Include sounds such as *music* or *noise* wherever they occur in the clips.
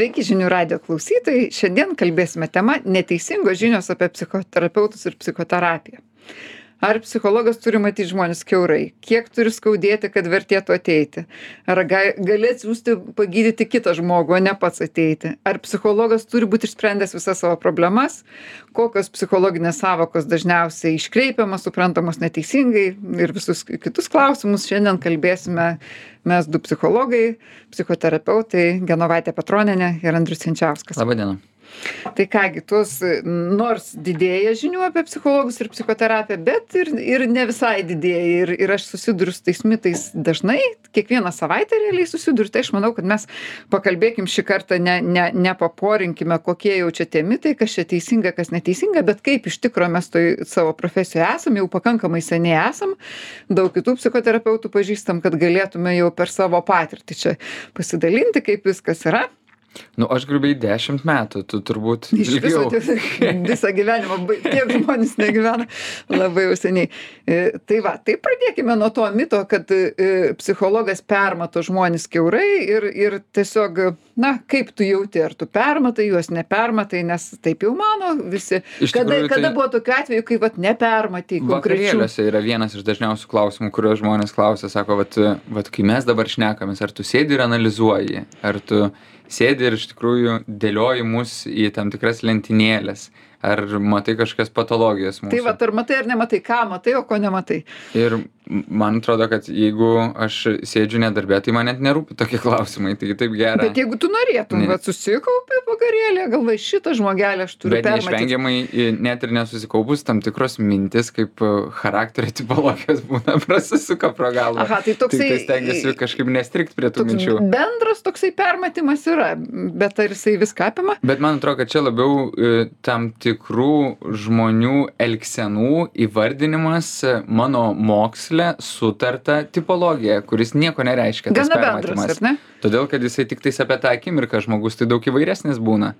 Sveiki žinių radio klausytojai. Šiandien kalbėsime tema neteisingos žinios apie psichoterapeutus ir psichoterapiją. Ar psichologas turi matyti žmonės keurai? Kiek turi skaudėti, kad vertėtų ateiti? Ar gali atsiųsti pagydyti kitą žmogų, o ne pats ateiti? Ar psichologas turi būti išsprendęs visas savo problemas? Kokios psichologinės savokos dažniausiai iškreipiamas, suprantamos neteisingai ir visus kitus klausimus šiandien kalbėsime mes du psichologai, psichoterapeutai, Genovaitė Petroninė ir Andrius Senčiauskas. Labadiena. Tai kągi, tuos nors didėja žinių apie psichologus ir psichoterapiją, bet ir, ir ne visai didėja. Ir, ir aš susiduriu su tais mitais dažnai, kiekvieną savaitę realiai susiduriu. Tai aš manau, kad mes pakalbėkim šį kartą, ne, ne, nepaporinkime, kokie jau čia tie mitai, kas čia teisinga, kas neteisinga, bet kaip iš tikrųjų mes toj savo profesijoje esame, jau pakankamai seniai esam, daug kitų psichoterapeutų pažįstam, kad galėtume jau per savo patirtį čia pasidalinti, kaip viskas yra. Nu, aš grubiai dešimt metų, tu turbūt. Iš viso *laughs* visą gyvenimą, tiek žmonės negyvena labai jau seniai. E, tai va, tai pradėkime nuo to mito, kad e, psichologas permato žmonės keurai ir, ir tiesiog, na, kaip tu jauti, ar tu permatai juos, nepermatai, nes taip jau mano visi. Kada, kada tai... buvo tokiu atveju, kai vat, nepermatai? Vakarėliuose yra vienas iš dažniausių klausimų, kuriuos žmonės klausia, sako, vat, vat, kai mes dabar šnekamės, ar tu sėdi ir analizuoji, ar tu sėdi ir iš tikrųjų dėlioji mus į tam tikras lentynėles ar matai kažkokias patologijas mūsų. Tai va, ar matai ar nematai, ką matai, o ko nematai. Ir man atrodo, kad jeigu aš sėdžiu nedarbė, tai man net nerūpi tokie *laughs* klausimai, tai taip gerai. Bet jeigu tu norėtum, ne... susikaupi pagarėlė, galvai šitą žmogelį aš turiu. Bet neišvengiamai, net ir nesusikaupus, tam tikros mintis, kaip e, charakterio tipologijos būna *laughs* prasisuka pro galvą. Aha, tai toksai. Tai, tai stengiasi kažkaip nestrikt prie tų minčių. Bendras toksai permatimas yra, bet ar jisai viską apima? Bet man atrodo, kad čia labiau e, tam tik tikrų žmonių elgsenų įvardinimas mano moksle sutarta tipologija, kuris nieko nereiškia. Gana bendras, ne? Todėl, kad jisai tik tais apie tą akimirką žmogus tai daug įvairesnis būna.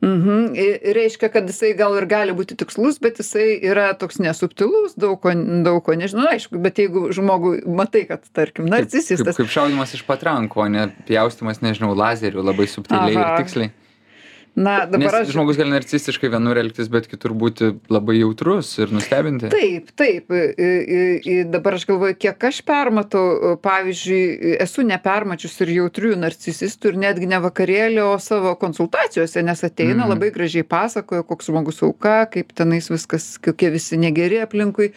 Mhm. Reiškia, kad jisai gal ir gali būti tikslus, bet jisai yra toks nesubtilus, daug ko, daug ko nežinau, aišku, bet jeigu žmogų matai, kad, tarkim, narcisistas. Kaip, kaip, kaip šaudimas iš patranko, ne pjaustimas, nežinau, lazeriu labai subtiliai Aha. ir tiksliai. Na, dabar Nes aš... žmogus gali narcistiškai vienur elgtis, bet kitur būti labai jautrus ir nustebinti. Taip, taip. Dabar aš galvoju, kiek aš permatau, pavyzdžiui, esu nepermačius ir jautrių narcisistų ir netgi ne vakarėlį, o savo konsultacijose, nes ateina mm. labai gražiai pasakoja, koks žmogus auka, kaip tenais viskas, kokie visi negeri aplinkui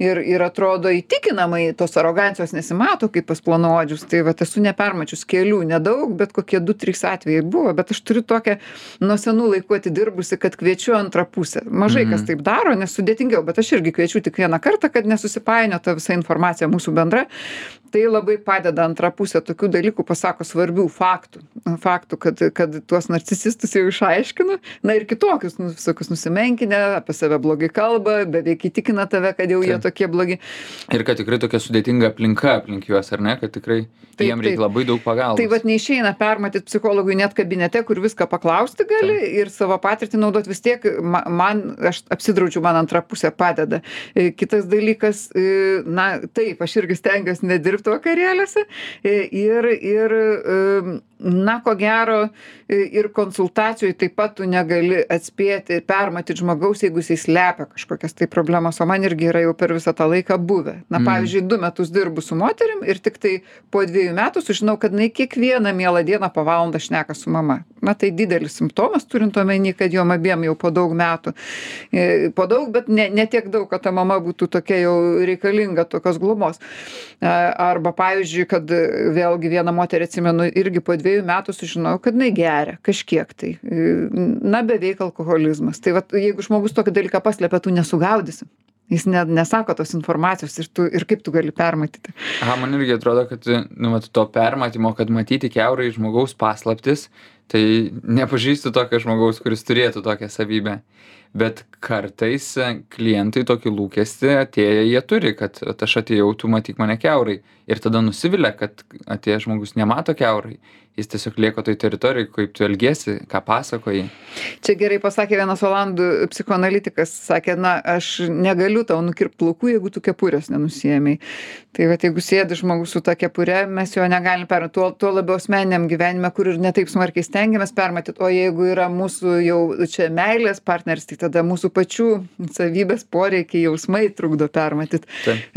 ir ir atrodo įtikinamai tos arogancijos nesimato kaip pas plonaodžius tai vat esu nepermačius kelių nedaug bet kokie du trys atvejai buvo bet aš turiu tokią nuo senų laikų atidirbusi kad kviečiu antrą pusę. Mažai kas taip daro nes sudėtingiau bet aš irgi kviečiu tik vieną kartą kad nesusipainiotų visa informacija mūsų bendra tai labai padeda antra pusė tokių dalykų pasako svarbių faktų faktų kad kad tuos narcisistus jau išaiškinu na ir kitokius nu visokius nusimenkinę apie save blogai kalba beveik įtikina tave kad jau jie tokie blogi. Ir kad tikrai tokia sudėtinga aplinka aplink juos, ar ne, kad tikrai taip, jiem reikia labai daug pagalbos. Tai vad neišeina permatyti psichologui net kabinete, kur viską paklausti gali taip. ir savo patirtį naudoti vis tiek, man, aš apsidraudžiu, man antra pusė padeda. E, kitas dalykas, e, na taip, aš irgi stengiuosi nedirbti vakarėliuose e, ir, ir na, ko gero, ir konsultacijoj taip pat tu negali atspėti, permatyti žmogaus, jeigu jisai slepia kažkokias tai problemas, o man irgi yra jau per visą tą laiką buvę. Na, mm. pavyzdžiui, du metus dirbu su moterim ir tik tai po dviejų metų sužinau, kad jinai kiekvieną mielą dieną po valandą šneka su mama. Na, tai didelis simptomas, turint omeny, kad jom abiem jau po daug metų. Po daug, bet ne, ne tiek daug, kad ta mama būtų tokia jau reikalinga tokios glumos. Arba, pavyzdžiui, kad vėlgi vieną moterį atsimenu, irgi po dviejų metų sužinojau, kad jinai geria kažkiek tai. Na beveik alkoholizmas. Tai vat jeigu žmogus tokį dalyką paslepia tu nesugaudysi. Jis ne nesako tos informacijos ir tu ir kaip tu gali permatyti. Aha man irgi atrodo kad nu vat to permatymo kad matyti kiaurai žmogaus paslaptis tai nepažįstu tokio žmogaus kuris turėtų tokią savybę bet kartais klientai tokį lūkestį atėję jie turi kad vat aš atėjau tu matyk mane kiaurai. Ir tada nusivilia kad atėjęs žmogus nemato kiaurai. Jis tiesiog lieka toj teritorijoj kaip tu elgiesi ką pasakoji. Čia gerai pasakė vienas olandų psichoanalitikas. Sakė na aš negaliu tau nukirpt plaukų jeigu tu kepurės nenusiėmei. Tai vat jeigu sėdi žmogus su ta kepure mes jo negalim per tuo tuo labiau asmeniniam gyvenime kur ir ne taip smarkiai stengiamės permatyt. O jeigu yra mūsų jau čia meilės partneris tai tada mūsų pačių savybės poreikiai jausmai trukdo permatyt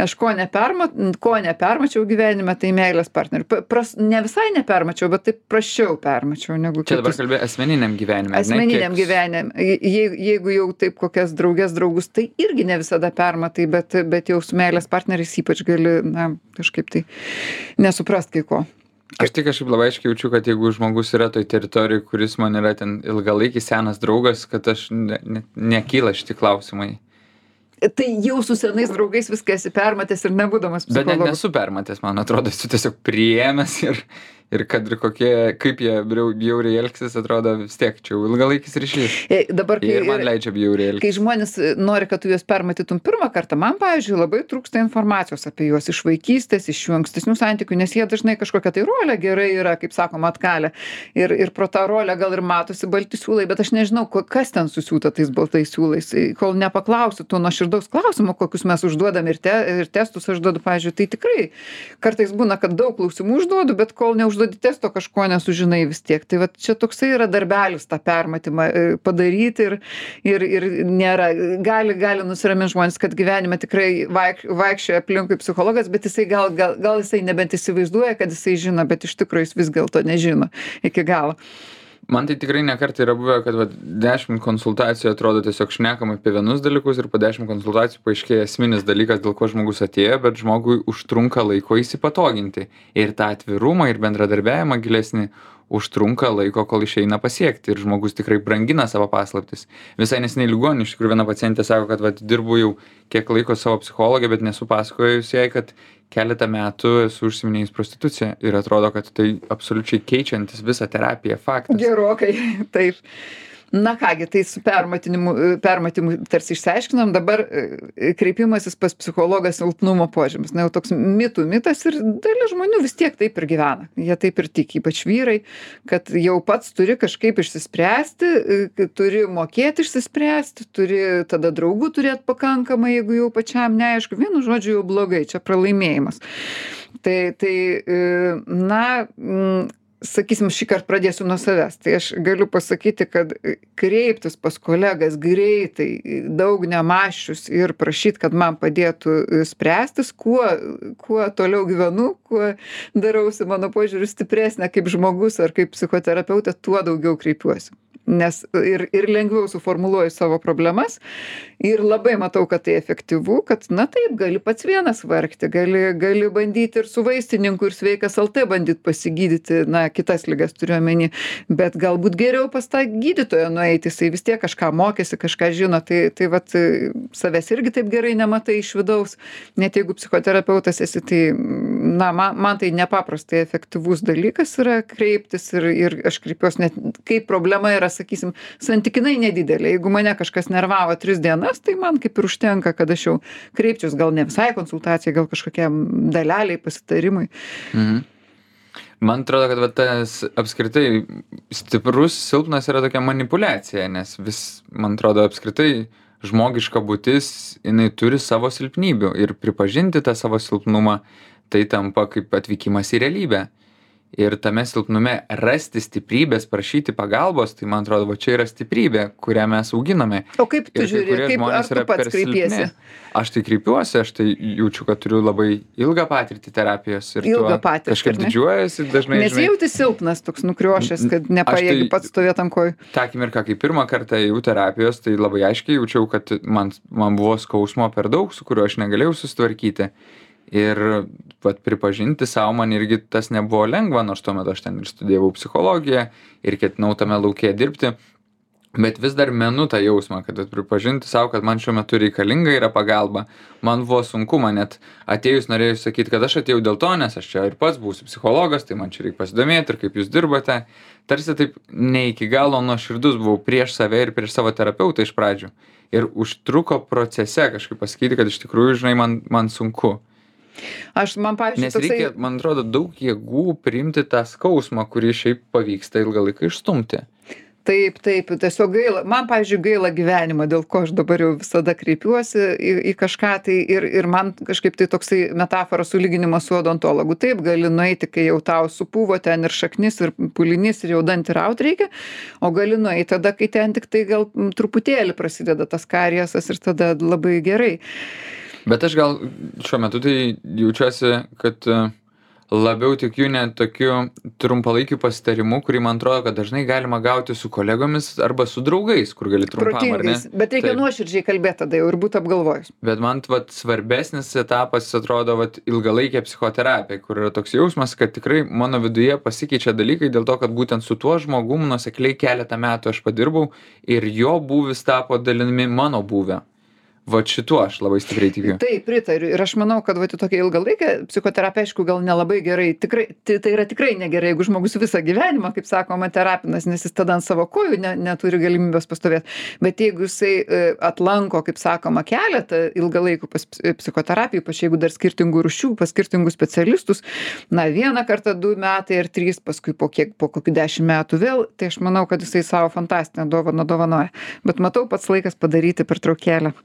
aš ko neperma ko nepermačiau gyvenime tai meilės partnerių pa pras ne visai nepermačiau bet taip prasčiau permačiau negu Čia dabar kitus. kalbėjai asmeniniam gyvenime. ar ne? asmeniniam Kiek- gyvenime jei jeigu jau taip kokias drauges draugus tai irgi ne visada permatai bet bet jau su meilės partneriais ypač gali na kažkaip tai nesuprast kai ko Aš tik kažkaip labai aiškiai jaučiu, kad jeigu žmogus yra toj teritorijai, kuris man yra ten ilgalaikis senas draugas, kad aš ne, ne, nekyla šitie klausimai. tai jau su senais draugais viską esi permatęs ir nebūdamas Bet net psichologu nesu permatęs, man atrodo, esu tiesiog priėmęs ir, ir kad ir kokie, kaip jie bjauriai elgsis, atrodo vis tiek čia ilgalaikis ryšys. E, dabar kai Ir man leidžia bjauriai kai elgtis. žmonės e, nori kad tu juos permatytum pirmą kartą man pavyzdžiui labai trūksta informacijos apie juos iš vaikystės iš jų ankstesnių santykių nes jie dažnai kažkokią tai rolę gerai yra kaip sakoma atkalę ir ir pro tą rolę gal ir matosi balti siūlai bet aš nežinau kas ten susiūta tais baltais siūlais E, kol nepaklausiu to nuoširdaus klausimo kokius mes užduodam ir te ir testus aš duodu pavyzdžiui tai tikrai kartais būna kad daug klausimų užduodu bet kol neužduodi testo kažko nesužinai vis tiek. Tai vat čia toksai yra darbelis tą permatymą e, padaryti ir ir ir nėra. Gali gali nusiramint žmonės kad gyvenime tikrai vaik vaikščioja aplinkui psichologas bet jisai gal gal gal jisai nebent įsivaizduoja kad jisai žino bet iš tikro jis vis dėlto nežino iki galo Man tai tikrai nekart yra buvę, kad vat, 10 konsultacijų atrodo tiesiog šnekam apie vienus dalykus ir po 10 konsultacijų paaiškėja esminis dalykas, dėl ko žmogus atėjo, bet žmogui užtrunka laiko įsipatoginti. Ir tą atvirumą ir bendradarbiavimą gilesnį užtrunka laiko, kol išeina pasiekti. Ir žmogus tikrai brangina savo paslaptis. Visai nesiniai ligonį, iš tikrųjų viena pacientė sako, kad vat, dirbu jau kiek laiko savo psichologė, bet nesu pasakojus jai, kad keletą metų esu užsiminėjus prostituciją. Ir atrodo, kad tai absoliučiai keičiantis visą terapiją faktas. gerokai *laughs* taip na ką gi tai su permatinimu permatymu tarsi išsiaiškinom dabar e, kreipimasis pas psichologą silpnumo požymis. Na jau toks mitų mitas ir dalis žmonių vis tiek taip ir gyvena. Jie taip ir tiki ypač vyrai kad jau pats turi kažkaip išsispręsti e, turi mokėt išsispręsti turi tada draugų turėt pakankamai jeigu jau pačiam neaišku. Vienu žodžiu jau blogai čia pralaimėjimas. Tai tai e, na sakysim šįkart pradėsiu nuo savęs. Tai aš galiu pasakyti kad kreiptis pas kolegas greitai daug nemąsčius ir prašyt kad man padėtų spręstis kuo kuo toliau gyvenu kuo darausi mano požiūriu stipresnė kaip žmogus ar kaip psichoterapeutė tuo daugiau kreipiuosi. Nes ir ir lengviau suformuluoju savo problemas ir labai matau kad tai efektyvu kad na taip gali pats vienas vargti gali gali bandyti ir su vaistininku ir sveikas lt bandyt pasigydyti na kitas ligas turiu omeny. Bet galbūt geriau pas tą gydytoją nueiti jisai vis tiek kažką mokėsi kažką žino. Tai tai vat savęs irgi taip gerai nematai iš vidaus. Net jeigu psichoterapeutas esi tai na man man tai nepaprastai efektyvus dalykas yra kreiptis ir ir aš kreipiuos net kai problema yra sakysim santykinai nedidelė. Jeigu mane kažkas nervavo tris dienas tai man kaip ir užtenka kad aš jau kreipčiaus gal ne visai konsultacijai gal kažkokiam dalelei pasitarimui Mhm. Man atrodo, kad va, tas apskritai stiprus, silpnas yra tokia manipulacija, nes vis, man atrodo, apskritai žmogiška būtis, jinai turi savo silpnybių ir pripažinti tą savo silpnumą, tai tampa kaip atvykimas į realybę. Ir tame silpnume rasti stiprybės, prašyti pagalbos, tai man atrodo, va čia yra stiprybė, kurią mes auginame. o kaip tu žiūri kaip ar tu pats kreipiesi. Aš tai kreipiuosi, aš tai jaučiu, kad turiu labai ilgą patirtį terapijos ir Ilgą patirtį, kažkaip didžiuojasi dažnai. žinai, nesijauti silpnas toks nukriošęs kad nepajėgi tai- pats stovėt ant kojų tą akimirką, kai pirmą kartą ėjau terapijos, tai labai aiškiai jaučiau, kad man, man buvo skausmo per daug, su kuriuo aš negalėjau susitvarkyti. Ir vat, pripažinti savo man irgi tas nebuvo lengva, nors tuo metu aš ten ir studijavau psichologiją ir ketinau tame laukia dirbti. Bet vis dar menu tą jausmą, kad pripažinti savo, kad man šiuo metu reikalinga yra pagalba. Man buvo sunku, man net atėjus norėjau sakyti, kad aš atėjau dėl to, nes aš čia ir pats būsiu psichologas, tai man čia reikia pasidomėti ir kaip jūs dirbate. Tarsi taip ne iki galo nuoširdus buvau prieš save ir prieš savo terapeutą iš pradžių. Ir užtruko procese kažkaip pasakyti, kad iš tikrųjų, žinai, man, man sunku. Aš man pavyzdžiui Nes toksai reikia, man atrodo, daug jėgų priimti tą skausmą, kurį šiaip pavyksta ilgą laiką išstumti. taip taip tiesiog gaila man pavyzdžiui gaila gyvenimo dėl ko aš dabar jau visada kreipiuosi į į kažką tai ir ir man kažkaip tai toksai metafora sulyginimas su odontologu taip gali nueiti kai jau tau supuvo ten ir šaknis ir pūlinys ir jau dantį raut reikia o gali nueit tada kai ten tiktai gal truputėlį prasideda tas kariesas ir tada labai gerai Bet aš gal šiuo metu tai jaučiuosi, kad e, labiau tikiu ne tokiu trumpalaikiu pasitarimu, kurį man atrodo, kad dažnai galima gauti su kolegomis arba su draugais, kur gali trumpam ar ne. protingais bet reikia Taip. nuoširdžiai kalbėt tada jau ir būt apgalvojus Bet man vat, svarbesnis etapas atrodo vat, ilgalaikė psichoterapija, kur yra toks jausmas, kad tikrai mano viduje pasikeičia dalykai dėl to, kad būtent su tuo žmogum nusekliai keletą metų aš padirbau ir jo būvis tapo dalimi mano būvę. Vat šituo aš labai stipriai tikiu. taip pritariu. Ir aš manau kad vat į tokią ilgalaikę psichoterapiją aišku gal nelabai gerai tikrai tai tai yra tikrai negerai jeigu žmogus visą gyvenimą kaip sakoma terapinas nes jis tada ant savo kojų ne neturi galimybės pastovėt. Bet jeigu jisai e, atlanko kaip sakoma keletą ilgalaikių pas ps psichoterapijų ypač jeigu dar skirtingų rūšių pas skirtingus specialistus na vieną kartą du metai ar trys paskui po kiek po kokių dešim metų vėl tai aš manau kad jisai sau fantastinę dovaną dovanoja. Bet matau pats laikas padaryti pertraukėlę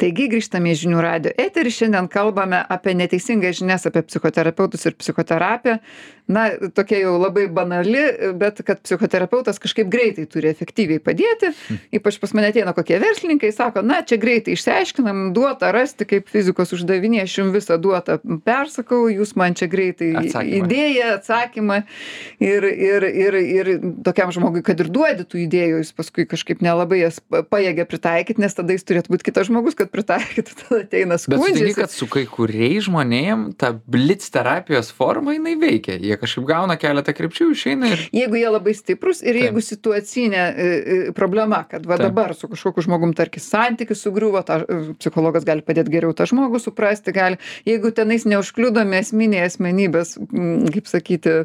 taigi grįžtame į žinių radijo eterį. Šiandien kalbame apie neteisingas žinias apie psichoterapeutus ir psichoterapiją. Na tokia jau labai banali bet kad psichoterapeutas kažkaip greitai turi efektyviai padėti. Ypač pas mane ateina kokie verslininkai sako na čia greitai išsiaiškinam duota rasti kaip fizikos uždaviny aš jum visą duotą persakau jūs man čia greitai idėją atsakymą ir ir ir ir tokiam žmogui kad ir duodi tų idėjų jis paskui kažkaip nelabai jas pa- pajėgia pritaikyt nes tada jis turėtų būt kitas žmogus kad pritaikytų *laughs* tada ateina Bet sutinki, skundžiasi kad su kai kuriais žmonėm ta blitz terapijos forma jinai veikia. Jie kažkaip gauna keletą krypčių, išeina ir... jeigu jie labai stiprūs ir Taip. jeigu situacinė e, e, problema kad va Taip. dabar su kažkokiu žmogum tarkim santykis sugriuvo tą e, psichologas gali padėt geriau tą žmogų suprasti gali jeigu tenais neužkliudomi esminiai asmenybės kaip sakyti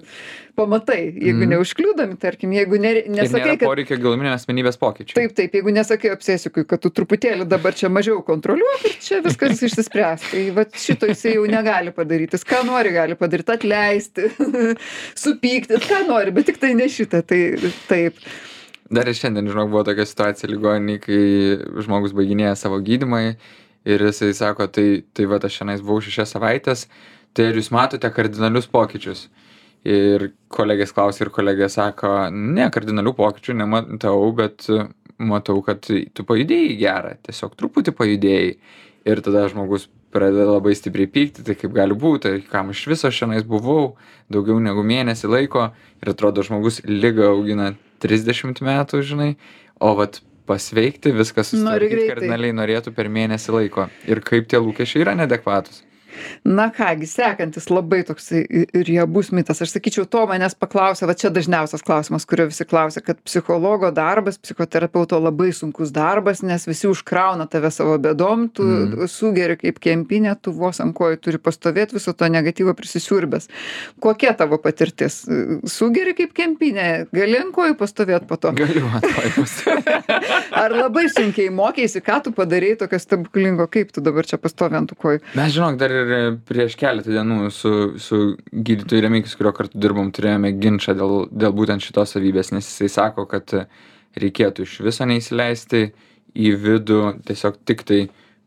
pamatai jeigu Mhm. neužkliudomi tarkim jeigu ne nesakai kad poreikio giluminio asmenybės pokyčių. Taip, taip, jeigu nesakai obsesikui, kad tu truputėlį dabar čia mažiau kontroliuok ir čia viskas *laughs* išsispręs. Tai va šito jisai jau negali padaryti. Jis ką nori gali padaryti, atleisti, *laughs* supykti, ką nori, bet tik tai ne šitą. Tai taip. Dar ir šiandien, žinok, buvo tokia situacija ligoninėje, kai žmogus baiginėja savo gydymą ir jisai sako, tai, tai va, aš šiandien buvau šešias savaitės, tai ar jūs matote kardinalius pokyčius? Ir kolegės klausė ir kolegė sako, ne, kardinalių pokyčių nematau, bet e, matau, kad tu pajudėjai gerą, tiesiog truputį pajudėjai. Ir tada žmogus pradeda labai stipriai pykti, tai kaip gali būti, kam iš viso šiandien buvau, daugiau negu mėnesį laiko ir atrodo žmogus lygą augina 30 metų, žinai, o vat pasveikti viskas susitvarkyt kardinaliai norėtų per mėnesį laiko. Ir kaip tie lūkesčiai yra nedekvatus. Na kągi, sekantis labai toks riebus mitas. Aš sakyčiau, to manęs paklausė, va čia dažniausias klausimas, kurio visi klausia, kad psichologo darbas, psichoterapeuto labai sunkus darbas, nes visi užkrauna tave savo bėdom, tu Mm. sugeri kaip kempinė, tu vos ant kojų turi pastovėti viso to negatyvo prisisiurbęs. Kokia tavo patirtis? Sugeri kaip kempinė, gali ant kojų pastovėti po to. Galiu atvažiuos. *laughs* Ar labai sunkiai mokėsi, ką tu padarėjai tokio stebuklingo, kaip tu dabar čia pastovi ant tų kojų? Mes žinok, dar ir prieš keletą dienų su, su gydytoju Remikis, kurio kartu dirbom, turėjome ginčą dėl, dėl būtent šitos savybės, nes jisai sako, kad reikėtų iš viso neįsileisti į vidų, tiesiog tik tai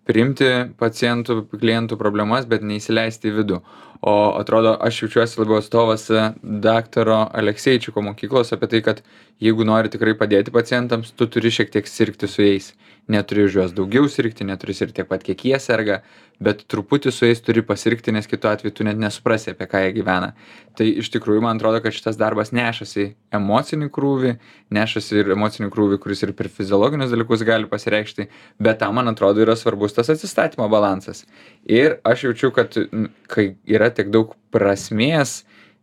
priimti pacientų, klientų problemas, bet neįsileisti į vidų. O atrodo, aš jaučiuosi labiau atstovas e, daktaro Alekseičiko mokyklos apie tai, kad jeigu nori tikrai padėti pacientams, tu turi šiek tiek sirgti su jais. Neturi už juos daugiau sirgti, neturi sirgti tiek pat, kiek jie serga, bet truputį su jais turi pasirgti, nes kitu atveju tu net nesuprasi, apie ką jie gyvena. Tai iš tikrųjų man atrodo, kad šitas darbas nešasi emocinį krūvį, nešasi ir emocinį krūvį, kuris ir per fiziologinius dalykus gali pasireikšti, bet tam, man atrodo, yra svarbus tas atsistatymo balansas. Ir aš jaučiu, kad kai yra tiek daug prasmės,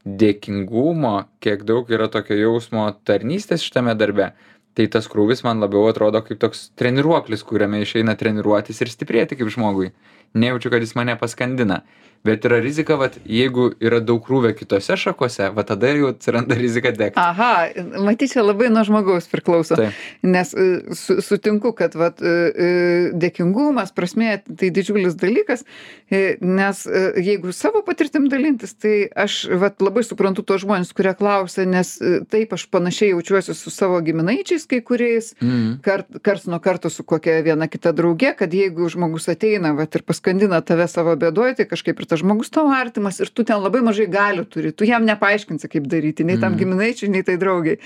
dėkingumo, kiek daug yra tokio jausmo tarnystės šitame darbe, tai tas krūvis man labiau atrodo kaip toks treniruoklis, kuriame išeina treniruotis ir stiprėti kaip žmogui. Nejaučiu kad jis mane paskandina bet yra rizika vat jeigu yra daug krūvio kitose šakose va tada jau atsiranda *laughs* rizika degt aha matyt čia labai nuo žmogaus priklauso Taip. nes e, su, sutinku kad vat e, e, dėkingumas prasmė tai didžiulis dalykas nes jeigu savo patirtim dalintis tai aš vat labai suprantu tuos žmones kurie klausia nes taip aš panašiai jaučiuosi su savo giminaičiais kai kuriais Mhm. kart karts nuo karto su kokia viena kita drauge kad jeigu žmogus ateina vat ir paskandina tave savo bėdoj tai kažkaip ir tas žmogus tau artimas ir tu ten labai mažai galių turi. Tu jam nepaaiškinsi kaip daryti nei tam Mhm. giminaičiui nei tai draugei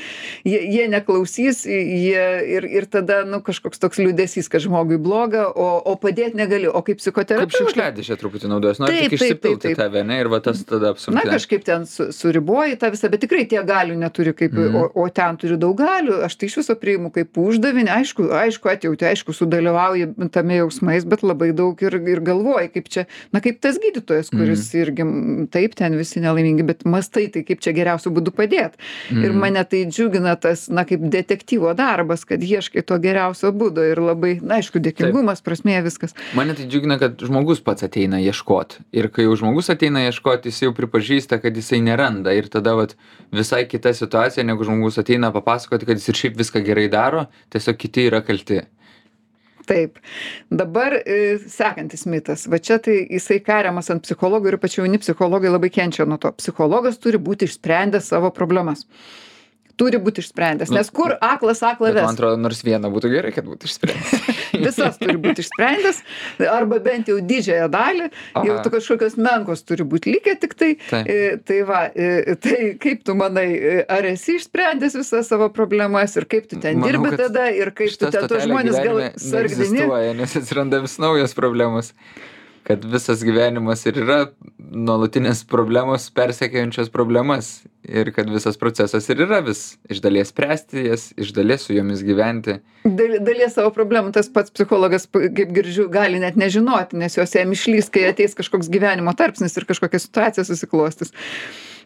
jie jie neklausys jie ir ir tada nu kažkoks toks liūdesys kad žmogui bloga o o padėt negali o kaip kaip psichoterapeutė šiukšliadėžė truputį naudojas? Nori tik taip, išsipilt taip, į tave ane ir va tas tada Na apsunkina. kažkaip ten su, suriboji tą visą, bet tikrai tie galių neturi, kaip, Mhm. o, o ten turi daug galių. Aš tai iš viso priimu kaip uždavinį, aišku, aišku atjauti, aišku, sudalyvauji tame jausmais, bet labai daug ir, ir galvoji, kaip čia, na kaip tas gydytojas, kuris Mhm. irgi, taip, ten visi nelaimingi, bet mastai, tai kaip čia geriausiu būdu padėti. Ir Mhm. mane tai džiugina tas, na kaip detektyvo darbas, kad ieškai to geriausio būdo ir labai, na aišku, dėkingumas, prasmė viskas. mane tai džiugina kad žmogus pats ateina ieškot ir kai jau žmogus ateina ieškot jis jau pripažįsta kad jisai neranda ir tada vat visai kita situacija negu žmogus ateina papasakoti kad jis ir šiaip viską gerai daro tiesiog kiti yra kalti Taip. Dabar e, sekantis mitas. Va čia tai jisai kariamas ant psichologų ir pačiau jauni psichologai labai kenčia nuo to. Psichologas turi būti išsprendęs savo problemas. Turi būti išsprendęs. Nu, Nes kur aklas aklą bet man ves? atrodo nors vieną būtų gerai kad būtų išspręsta *laughs* Visas turi būti išsprendęs. Arba bent jau didžiąją dalį. Jau Aha. tu kažkokios menkos turi būti likę tik tai. Taip. E, Tai va, e, tai kaip tu manai, e, ar esi išsprendęs visas savo problemas ir kaip tu ten Manau, dirbi tada ir kaip tu ten tos stotelė žmonės gal sargdini? nes atsiranda vis naujos problemos kad visas gyvenimas ir yra nuolatinės problemos persekiojančios problemas ir kad visas procesas ir yra vis iš dalies spręsti jas iš dalies su jomis gyventi Dal, dalies savo problemų tas pats psichologas, kaip girdžiu, gali net nežinoti, nes jos jam išlys, kai ateis kažkoks gyvenimo tarpsnis ir kažkokia situacija susiklostys.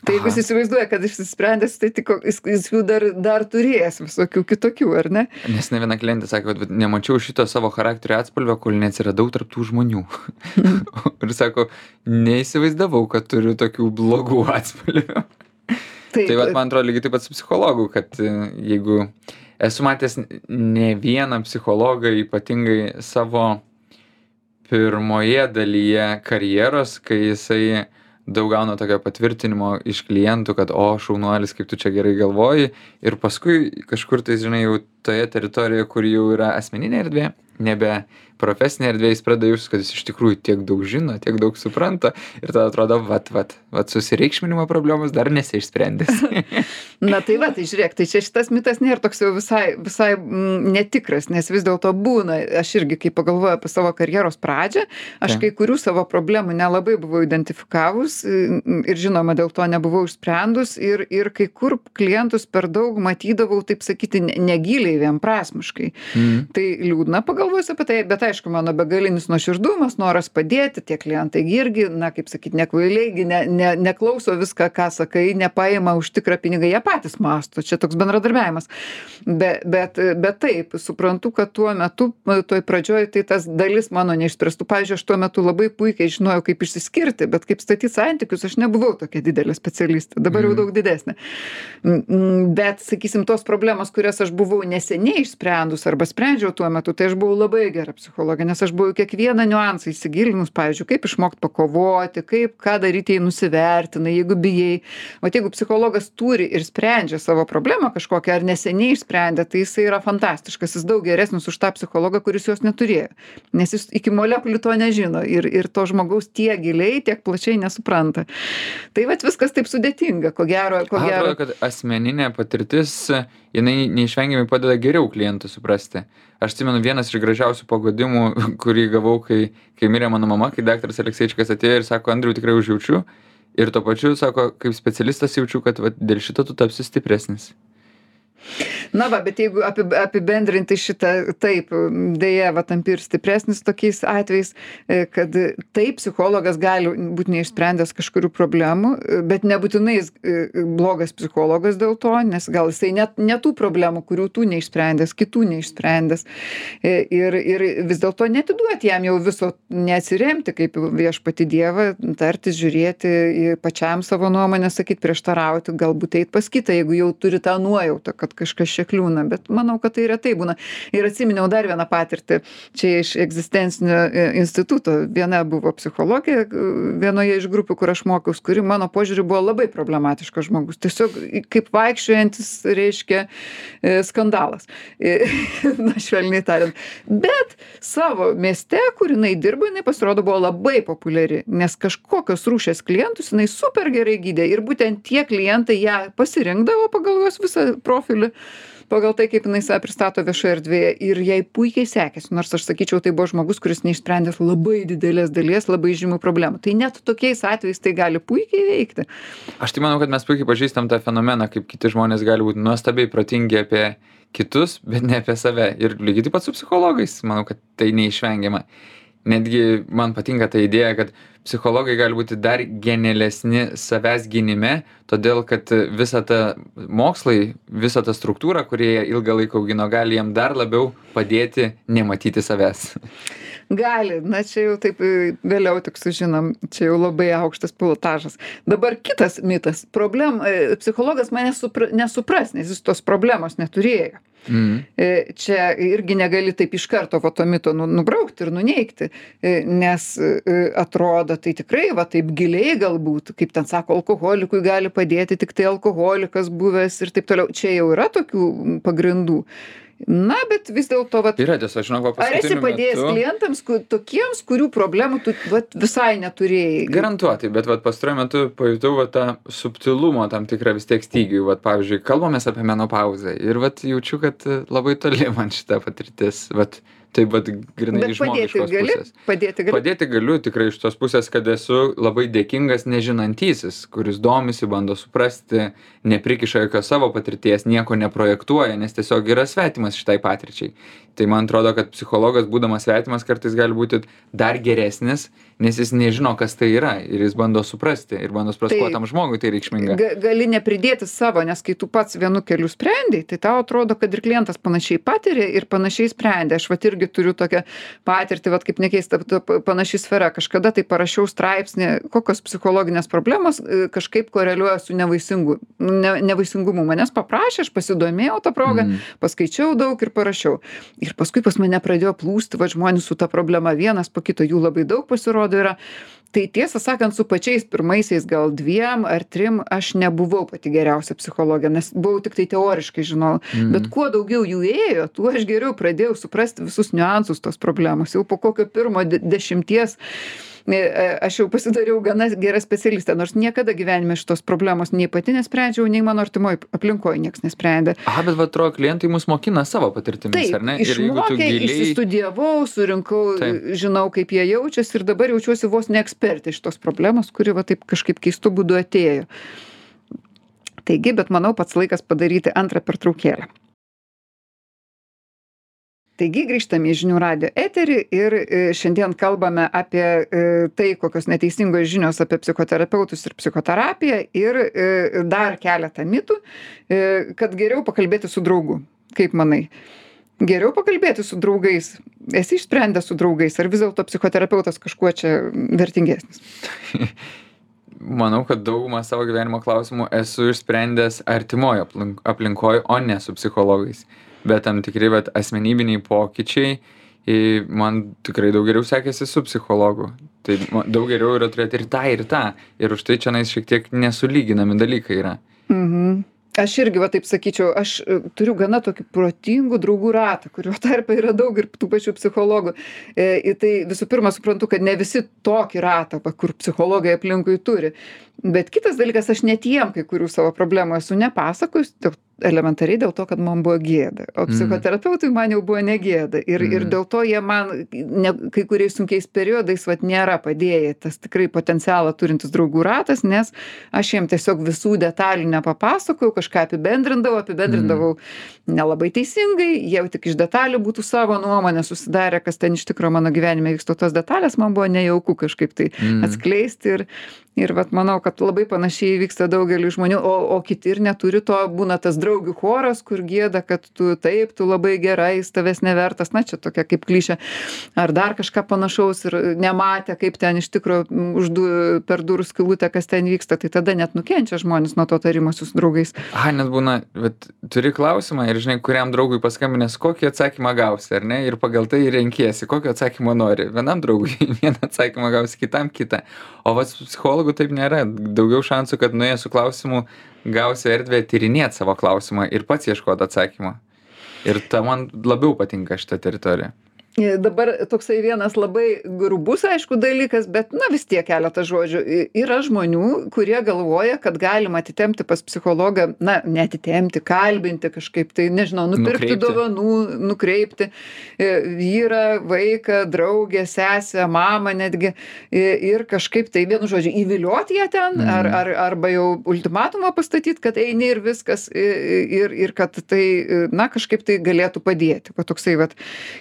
Tai jeigu jis įsivaizduoja, kad išsisprendęs, tai tik jis, jis jų dar, dar turės visokių kitokių, ar ne? nes ne viena klientė sakė kad nemačiau šito savo charakterio atspalvio kol neatsiradau tarp tų žmonių. *laughs* Ir sako neįsivaizdavau kad turiu tokių blogų atspalvių. Taip, Tai vat, man atrodo lygiai taip pat su psichologu, kad e, jeigu esu matęs ne vieną psichologą, ypatingai savo pirmoje dalyje karjeros, kai jisai daug gauna tokio patvirtinimo iš klientų, kad o šaunuolis, kaip tu čia gerai galvoji, ir paskui kažkur tai, žinai, jau toje teritorijoje, kur jau yra asmeninė erdvė, nebe profesinė erdvė, jis pradeda jaustis, kad jis iš tikrųjų tiek daug žino, tiek daug supranta ir tada atrodo, vat, vat, vat susireikšminimo problemos dar nesiaišsprendęs. *laughs* Na tai va, tai žiūrėk, tai čia šitas mitas nėra toks jau visai, visai mm, netikras, nes vis dėlto būna, aš irgi kai pagalvoju apie savo karjeros pradžią, aš Taip. kai kurių savo problemų nelabai buvau identifikavus mm, ir žinoma dėl to nebuvau išsprendus ir, ir kai kur klientus per daug matydavau, taip sakyti, ne- negiliai, vienprasmiškai. mm. Tai liūdna pagalvojus apie tai, bet aišku, mano begalinis nuoširdumas, noras padėti, tie klientai gi irgi, na, kaip sakyti, nekvailiai, gi ne, ne, neklauso viską, ką sakai, nepaima už tikrą pinigą, jie patys masto, čia toks bendradarbiavimas. Be, bet, bet taip, suprantu, kad tuo metu, toj pradžioj, tai tas dalis mano neišspręstų. Pavyzdžiui, aš tuo metu labai puikiai žinojau, kaip išsiskirti, bet kaip statyti santykius, aš nebuvau tokia didelė specialistė, dabar jau Mhm. daug didesnė. Mm, mm, Bet, sakysim, tos problemos, kurias aš buvau neseniai išsprendus arba sprendžiau tuo metu, tai aš buvau labai gera psichologė, nes aš buvau į kiekvieną niuansą įsigilinus, pavyzdžiui, kaip išmokti pakovoti, kaip ką daryti, jei nusivertina, jeigu bijai. O jeigu psichologas turi ir sprendžia savo problemą kažkokią ar neseniai išsprendė, tai jisai yra fantastiškas, jis daug geresnis už tą psichologą, kuris jos neturėjo. Nes jis iki molekulių to nežino ir, ir to žmogaus tiek giliai, tiek plačiai nesupranta. Tai va viskas taip sudėtinga, ko gero, ko Man gero. atrodo, kad asmeninė patirtis, jinai neišvengiamai padeda geriau klientų suprasti. Aš atsimenu vienas iš gražiausių pagodimų, *laughs* kurį gavau, kai, kai mirė mano mama, kai daktaras Alekseičikas atėjo ir sako, Andriu, tikrai užjaučiu. Ir tuo pačiu, sako, kaip specialistas jaučiu, kad va, dėl šito tu tapsi stipresnis. Na va bet jeigu api apibendrinti šitą taip deja va tampi ir stipresnis tokiais atvejais e, kad taip psichologas gali būt neišsprendęs kažkurių problemų bet nebūtinai jis e, blogas psichologas dėl to nes gal jisai net ne tų problemų kurių tu neišsprendęs kitų neišsprendęs. E, ir ir vis dėlto neatiduot jam jau viso neatsiremti kaip į viešpatį dievą tartis žiūrėti pačiam savo nuomonę sakyt prieštarauti galbūt eit pas kitą jeigu jau turi tą nuojautą kad kažkas čia kliūna bet manau kad tai retai būna. Ir atsiminiau dar vieną patirtį čia iš egzistencinio e, instituto. Viena buvo psichologė e, vienoje iš grupių kur aš mokiaus kuri mano požiūriu buvo labai problematiškas žmogus. Tiesiog kaip vaikščiojantis reiškia e, skandalas. *laughs* Na švelniai tariant. Bet savo mieste kur jinai dirbo jinai pasirodo buvo labai populiari nes kažkokios rūšies klientus jinai super gerai gydė ir būtent tie klientai ją pasirinkdavo pagal jos visą profilį pagal tai kaip jinai save pristato viešoje erdvėje. Ir jai puikiai sekėsi nors aš sakyčiau tai buvo žmogus kuris neišsprendęs labai didelės dalies labai žymių problemų. Tai net tokiais atvejais tai gali puikiai veikti. Aš tai manau kad mes puikiai pažįstam tą fenomeną kaip kiti žmonės gali būt nuostabiai protingi apie kitus bet ne apie save. Ir lygiai taip pat su psichologais. Manau kad tai neišvengiama netgi man patinka ta idėja kad psichologai gali būti dar genialesni savęs gynime todėl kad visa ta mokslai visa ta struktūra kurią jie ilgą laiką augino gali jiem dar labiau padėti nematyti savęs *laughs* gali na čia jau taip e, vėliau tik sužinom čia jau labai aukštas pilotažas. Dabar kitas mitas. Problem e, psichologas mane supra nesupras nes jis tos problemos neturėjo. Mhm. E, čia irgi negali taip iš karto va to mito nu nubraukti ir nuneigti nes atrodo tai tikrai va taip giliai galbūt kaip ten sako alkoholikui gali padėti tiktai alkoholikas buvęs ir taip toliau. Čia jau yra tokių pagrindų na bet vis dėlto vat yra tiesa žinok va ar esi padėjęs klientams ku tokiems kurių problemų tu vat visai neturėjai Garantuotai, bet vat pastaruoju metu pajutau va tą subtilumo tam tikrą vis tiek stygių. Vat pavyzdžiui, kalbamės apie menopauzę ir vat jaučiu, kad e, labai toli man šita patirtis. Vat taip vat grinai iš žmogiškos gali pusės. padėti gali Padėti galiu tikrai iš tos pusės, kad esu labai dėkingas nežinantysis, kuris domisi, bando suprasti, neprikiša jokios savo patirties, nieko neprojektuoja, nes tiesiog yra svetimas šitai patirčiai. Tai man atrodo, kad psichologas, būdamas svetimas, kartais gali būti dar geresnis, nes jis nežino, kas tai yra ir jis bando suprasti ir bando suprasti, kuo tam žmogui tai reikšminga. Ga, gali nepridėti savo, nes kai tu pats vienu keliu sprendai, tai tau atrodo, kad ir klientas panašiai patiria ir panašiai sprendė. Aš vat irgi turiu tokią patirtį, vat kaip nekeista, ta pa- panaši sfera. Kažkada tai parašiau straipsnį, kokios psichologinės problemos e, kažkaip koreliuoja su nevaisingu, ne, nevaisingumu. Manęs paprašė, aš pasidomėjau tą progą, Mm. paskaičiau daug ir parašiau. Ir paskui pas mane pradėjo plūsti, va žmonės su ta problema vienas po kito, jų labai daug pasirodo yra. Tai tiesą sakant, su pačiais pirmaisiais gal dviem ar trim aš nebuvau pati geriausia psichologė, nes buvau tik tai teoriškai žinau. Mhm. Bet kuo daugiau jų ėjo, tuo aš geriau pradėjau suprasti visus niuansus tos problemos. Jau po kokio pirmo de dešimties e, aš jau pasidariau gana gera specialistė, nors niekada gyvenime šitos problemos nei pati nesprendžiau, nei mano artimoje aplinkoje niekas nesprendė. Aha, bet va, atrodo, klientai mus mokina savo patirtimis, ar ne? Ir jeigu tu giliai... išsistudijavau, surinkau, Taip. žinau, kaip jie jaučiasi ir dabar jaučiuosi vos ne ekspertė šitos problemos, kuri va taip kažkaip keistų būdų atėjo. Taigi, bet manau pats laikas padaryti antrą pertraukėlę. Taigi grįžtame į žinių radio eterį ir e, šiandien kalbame apie e, tai, kokios neteisingos žinios apie psichoterapeutus ir psichoterapiją ir e, dar keletą mitų, kad geriau pakalbėti su draugu. Kaip manai? Geriau pakalbėti su draugais. Esi išsprendęs su draugais, ar vis dėlto psichoterapeutas kažkuo čia vertingesnis? *laughs* Manau, kad daugumą savo gyvenimo klausimų esu išsprendęs artimoje aplink, aplinkoje, o ne su psichologais. Bet tam tikri bet asmenybiniai pokyčiai man tikrai daug geriau sekėsi su psichologu. Tai daug geriau yra turėti ir tą, ir tą. Ir už tai čia nais šiek tiek nesulyginami dalykai yra. Mhm. Aš irgi, va taip sakyčiau, aš e, turiu gana tokį protingų draugų ratą, kurio *laughs* tarpe yra daug ir tų pačių psichologų. E, tai visų pirma suprantu, kad ne visi tokį ratą, va, kur psichologai aplinkui turi. Bet kitas dalykas, aš net jiem kai kurių savo problemų esu nepasakojus, dėl elementariai dėl to, kad man buvo gėda. O Mm. psichoterapeutui man jau buvo negėda. Ir, ir Mm. dėl to jie man ne, kai kuriais sunkiais periodais vat, nėra padėję. Tas tikrai potencialą turintis draugų ratas, nes aš jiem tiesiog visų detalių nepapasakojau, kažką apibendrindavau, apibendrindavau nelabai teisingai, jie tik iš detalių būtų savo nuomonę susidarę, kas ten iš tikrųjų mano gyvenime vyksta. Tos detalės man buvo nejauku kažkaip tai Mm. atskleisti ir, ir vat, manau, kad labai panašiai vyksta daugeliu žmonių, o, o kiti ir neturi to, būna tas draugių choras, kur gėda, kad tu taip, tu labai gerai, jis tavęs nevertas, na čia tokia kaip klišė, ar dar kažką panašaus ir nematė, kaip ten iš mm, už du, per durų skilutę, kas ten vyksta, tai tada net nukenčia žmonės nuo to tarimosi su draugais. Aha, net būna, bet turi klausimą ir žinai, kuriam draugui paskambinęs, kokį atsakymą gausi, ar ne? Ir pagal tai renkiesi, kokio atsakymo nori. Vienam draugui *laughs* vieną atsakymą gausi, kitam kitą. O vas su psichologu taip nėra. Daugiau šansų, kad nuėjęs su klausimu gausi erdvę tyrinėti savo klausimą ir pats ieškoti atsakymą. Ir ta man labiau patinka šitą teritoriją. E, Dabar toksai vienas labai grubus, aišku, dalykas, bet, na vis tiek keletą žodžių. Yra žmonių, kurie galvoja, kad galima atitemti pas psichologą, na, netitemti, kalbinti kažkaip, tai nežinau, nupirkti dovanų, nukreipti e, vyrą, vaiką, draugę, sesę, mamą netgi i- ir kažkaip tai, vienu žodžiu, įvilioti ją ten, Mhm. ar, ar, arba jau ultimatumą pastatyti, kad eini ir viskas, ir, ir kad tai, na, kažkaip tai galėtų padėti. Va toksai, va,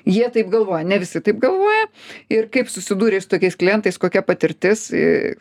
jie taip galvoja, ne visi taip galvoja. Ir kaip susidūrė su tokiais klientais, kokia patirtis. i-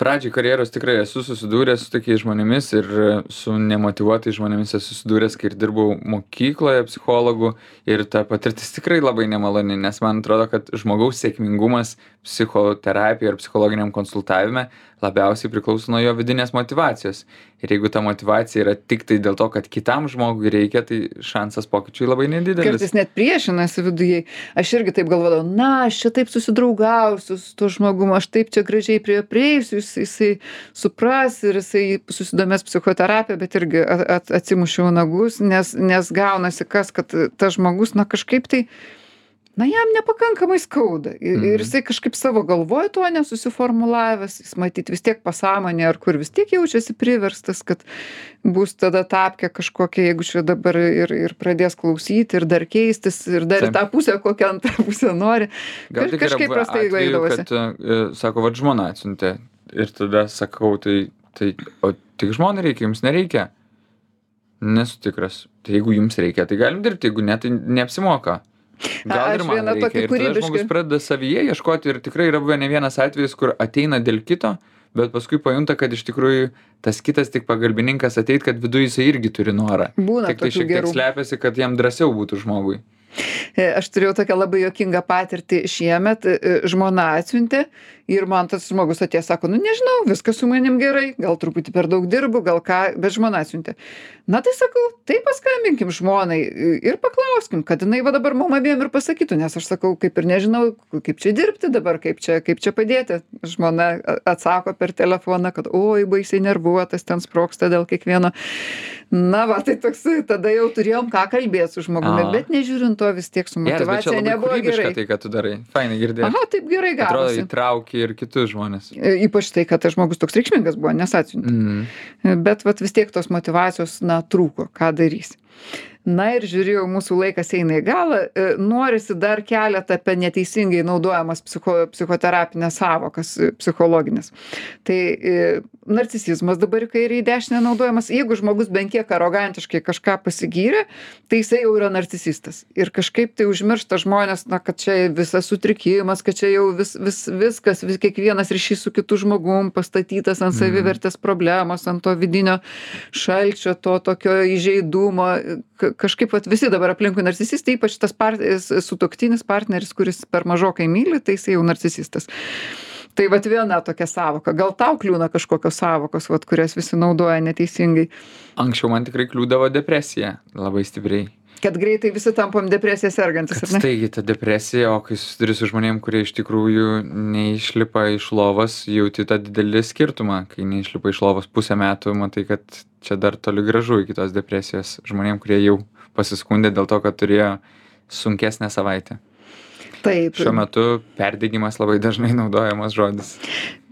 Pradžiai karjeros tikrai esu susidūręs su tokiais žmonėmis ir e, su nemotyvuotais žmonėmis esu susidūręs, kai ir dirbau mokykloje psichologų ir ta patirtis tikrai labai nemaloni, nes man atrodo, kad žmogaus sėkmingumas psichoterapijoje ir psichologiniam konsultavime labiausiai priklauso nuo jo vidinės motivacijos. Ir jeigu ta motivacija yra tik tai dėl to, kad kitam žmogui reikia, tai šansas pokyčiui labai nedidelis. Kartais net priešinasi viduje. Aš irgi taip galvodavau, na, aš čia taip susidraugausiu su tuo žmogumu, aš taip čia gražiai prie jo prieisiu, jis, jisai supras ir jisai susidomės psichoterapija, bet irgi at, at, atsimušiau nagus, nes, nes gaunasi kas, kad tas žmogus, na, kažkaip tai, na, jam nepakankamai skauda. Ir, Mhm. ir jisai kažkaip savo galvoj to nesusiformulavęs, jis matyt vis tiek pasąmonė ar kur vis tiek jaučiasi priverstas, kad bus tada tapkė kažkokia, jeigu čia dabar ir, ir pradės klausyti, ir dar keistis, ir dar į tą pusę, kokią antrą *laughs* pusę nori. Yra kažkaip prastai kad, e, sako, va žmona atsiuntė. Ir tada sakau, tai, tai, o tik žmonai reikia, jums nereikia. Nesu tikras. Tai jeigu jums reikia, tai galim dirbti, jeigu ne, tai neapsimoka. Gal ir man reikia. Ir tada žmogus pradeda savyje ieškoti ir tikrai yra buvę ne vienas atvejis, kur ateina dėl kito, bet paskui pajunta, kad iš tikrųjų tas kitas tik pagalbininkas ateit, kad viduje jisai irgi turi norą. Būna Tik tai šiek tiek gerų. slepiasi, kad jam drąsiau būtų žmogui. E, Aš turėjau tokią labai jokingą patirtį šiemet, e, žmona atsiuntė ir man tas žmogus atėjo, sako, nu nežinau, viskas su manim gerai, gal truputį per daug dirbu, gal ką, bet žmona atsiuntė. Na tai sakau, tai paskambinkim žmonai ir paklauskim, kad jinai va dabar mum abiem ir pasakytų, nes aš sakau, kaip ir nežinau, kaip čia dirbti dabar, kaip čia, kaip čia padėti. Žmona atsako per telefoną, kad oi, baisiai nervuotas, ten sproksta dėl kiekvieno. Na va, tai toks, tada jau turėjom ką kalbėti su žmogumi, A. bet nežiūrint to vis tiek su Geras, motivacija labai nebuvo gerai. tai, ką tu darai. Fainai girdėti. Aha, taip gerai Atrodo, gavosi. Įtrauki ir kitus žmonės. E, Ypač tai, kad tas žmogus toks reikšmingas buvo, nes atsiuntė. Mm. Bet vat, vis tiek tos motivacijos, na, trūko, ką darys. Na ir žiūrėjau, mūsų laikas eina į galą. E, Norisi dar keletą apie neteisingai naudojamas psicho, psichoterapinės savokas e, psichologinės. Tai narcisizmas dabar į kairę į dešinę naudojamas. Jeigu žmogus bent kiek arogantiškai kažką pasigyrė, tai jisai jau yra narcisistas. Ir kažkaip tai užmiršta žmonės, na, kad čia visas sutrikimas, kad čia jau vis, vis, viskas, vis, kiekvienas ryšys su kitu žmogum pastatytas ant Mhm. savivertės problemos, ant to vidinio šalčio, to tokio įžeidumo. Ka- Kažkaip vat, visi dabar aplinkui narcisistai, ypač tas part, sutoktinis partneris, kuris per mažokai myli, tai jisai jau narcisistas. Tai vat viena tokia savoka. Gal tau kliūna kažkokios savokos, vat, kurias visi naudoja neteisingai. Anksčiau man tikrai kliūdavo depresija labai stipriai. Kad greitai visi tampam ar ne? staigi ta depresija, o kai susiduri su žmonėm, kurie iš tikrųjų neišlipa iš lovos, jauti tą didelį skirtumą. Kai neišlipa iš lovos pusę metų, matai, kad čia dar toli gražu iki tos depresijos. Žmonėm, kurie jau pasiskundė dėl to, kad turėjo sunkesnę savaitę. Taip Šiuo metu perdegimas labai dažnai naudojamas žodis.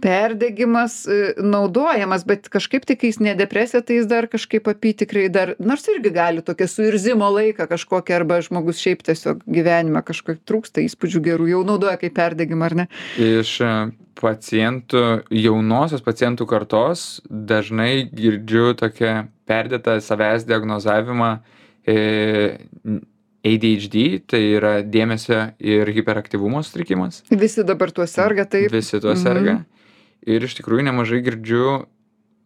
perdegimas e, naudojamas bet kažkaip tai kai jis ne depresija tai jis dar kažkaip apytikriai dar nors irgi gali tokią suirzimo laiką kažkokį arba žmogus šiaip tiesiog gyvenime kažko trūksta įspūdžių gerų jau naudoja kaip perdegimą ar ne Iš e, pacientų, jaunosios pacientų kartos dažnai girdžiu tokią perdėtą savęs diagnozavimą e, ADHD, tai yra dėmesio ir hiperaktyvumo sutrikimas. visi dabar tuo serga taip Visi tuo Mhm. serga. Ir iš tikrųjų nemažai girdžiu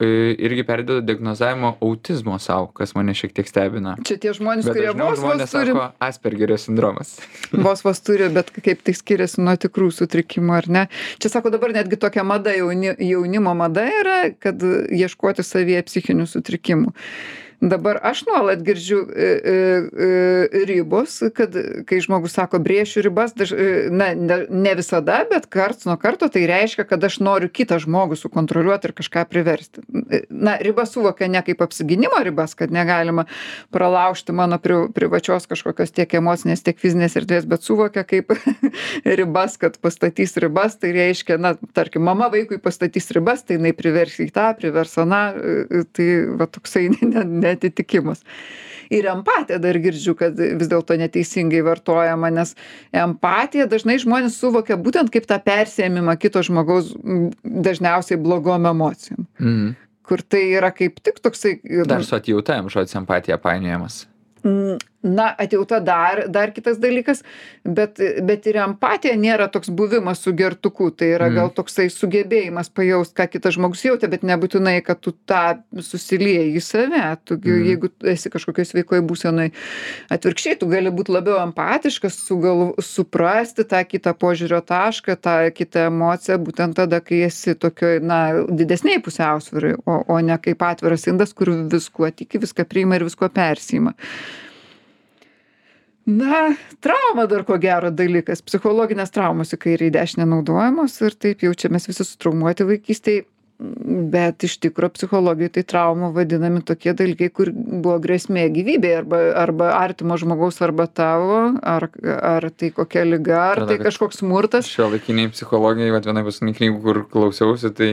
e, irgi perdėto diagnozavimo autizmo savo, kas mane šiek tiek stebina. čia tie žmonės Bet kurie vos vos turi sako Aspergerio sindromas. *laughs* vos vos turi bet kaip tai skiriasi nuo tikrų sutrikimų ar ne čia sako dabar netgi tokia mada jauni jaunimo mada yra kad ieškoti savyje psichinių sutrikimų dabar aš nuolat girdžiu e, e, e, ribos kad kai žmogus sako brėšiu ribas daž na ne ne visada bet karts nuo karto tai reiškia kad aš noriu kitą žmogų sukontroliuot ir kažką priversti. Na ribas suvokia ne kaip apsigynimo ribas kad negalima pralaužti mano pri privačios kažkokios tiek emocinės tiek fizinės erdvės bet suvokia kaip *laughs* ribas kad pastatys ribas tai reiškia na tarkim mama vaikui pastatys ribas tai jinai privers jį tą privers aną tai va toksai ne neatitikimas ir empatiją dar girdžiu kad vis dėlto neteisingai vartojama nes empatiją dažnai žmonės suvokia būtent kaip tą persiėmimą kito žmogaus dažniausiai blogom emocijom Mhm. kur tai yra kaip tik toksai Dar su atjauta žodis empatija painiojamas. Mm, na atjauta dar dar kitas dalykas bet bet ir empatija nėra toks buvimas su gertuku tai yra Mm. gal toksai sugebėjimas pajaust ką kitas žmogus jautė bet nebūtinai kad tu tą susilieji į save tu gi Mm. jeigu esi kažkokioj sveikoj būsenoj atvirkščiai tu gali būt labiau empatiškas sugal suprasti tą kitą požiūrio tašką tą kitą emociją būtent tada kai esi tokioj na didesnėj pusiausvyroj o o ne kaip atviras indas kur viskuo tiki viską priima ir viskuo persiima na trauma dar ko gero dalykas. Psichologinės traumos į kairę į dešinę naudojamos ir taip jaučiamės visi sutraumuoti vaikystėj bet iš tikro psichologijoj tai trauma vadinami tokie dalykai kur buvo grėsmė gyvybei arba arba artimo žmogaus arba tavo ar ar tai kokia liga ar tai kažkoks smurtas. Šiuolaikiniai psichologijai, vat viena paskutinių knygų, kur klausiausi, tai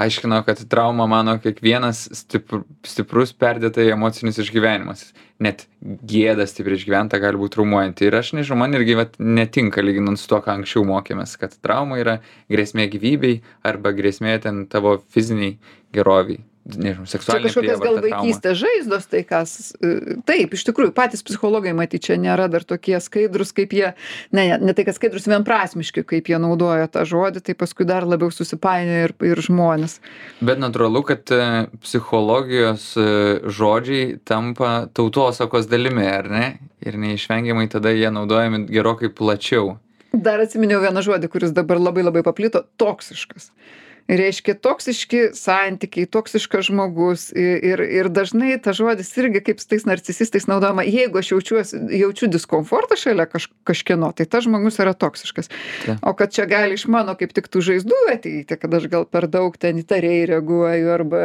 aiškino, kad trauma mano kiekvienas stipr, stiprus perdėtai emocinis išgyvenimas. Net gėda stipriai išgyventa gali būti traumuojanti. Ir aš nežinau, man irgi vat, netinka lyginant su to, ką anksčiau mokėmės, kad trauma yra grėsmė gyvybei arba grėsmė ten tavo fiziniai geroviai. Nežinau, čia seksualinė kažkokios gal vaikystės žaizdos tai kas e, taip iš tikrųjų patys psichologai matyt čia nėra dar tokie skaidrūs kaip jie ne ne tai kad skaidrūs vienprasmiški kaip jie naudoja tą žodį tai paskui dar labiau susipainioja ir ir žmonės Bet natūralu, kad e, psichologijos e, žodžiai tampa tautosakos dalimi, ar ne? Ir neišvengiamai tada jie naudojami gerokai plačiau. dar atsiminiau vieną žodį kuris dabar labai labai paplito toksiškas reiškia toksiški santykiai toksiškas žmogus ir ir dažnai tas žodis irgi kaip su tais narcisistais naudojama jeigu aš jaučiuosi jaučiu diskomfortą šalia kaž kažkieno tai tas žmogus yra toksiškas. O kad čia gali iš mano kaip tik tų žaizdų ateiti kad aš gal per daug ten įtariai reaguoju arba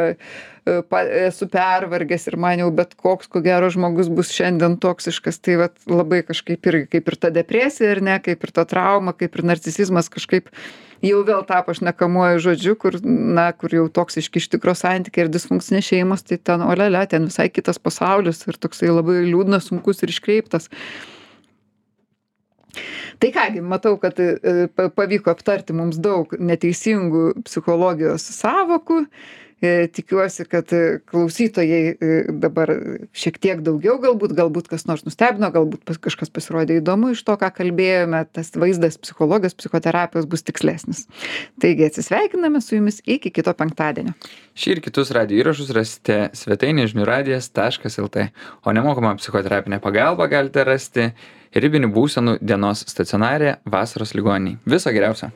pa esu pervargęs ir man jau bet koks ko gero žmogus bus šiandien toksiškas. Tai vat labai kažkaip irgi kaip ir ta depresija ar ne kaip ir ta trauma kaip ir narcisizmas kažkaip jau vėl tapo šnekamuoju žodžiu kur na kur jau toksiški iš tikro santykiai ir disfunkcinės šeimos tai ten olialia ten visai kitas pasaulis ir toksai labai liūdnas sunkus ir iškreiptas. Tai ką gi matau kad e, pa pavyko aptarti mums daug neteisingų psichologijos sąvokų e, tikiuosi kad e, klausytojai e, dabar šiek tiek daugiau galbūt galbūt kas nors nustebino galbūt kažkas pasirodė įdomu iš to ką kalbėjome tas vaizdas psichologijos psichoterapijos bus tikslesnis taigi atsisveikiname su jumis iki kito penktadienio Šį ir kitus radio įrašus rasite svetainėje žiniųradijas.lt, o nemokamą psichoterapinę pagalbą galite rasti ribinių būsenų dienos stacionarė vasaros ligoniniai. Viso geriausio.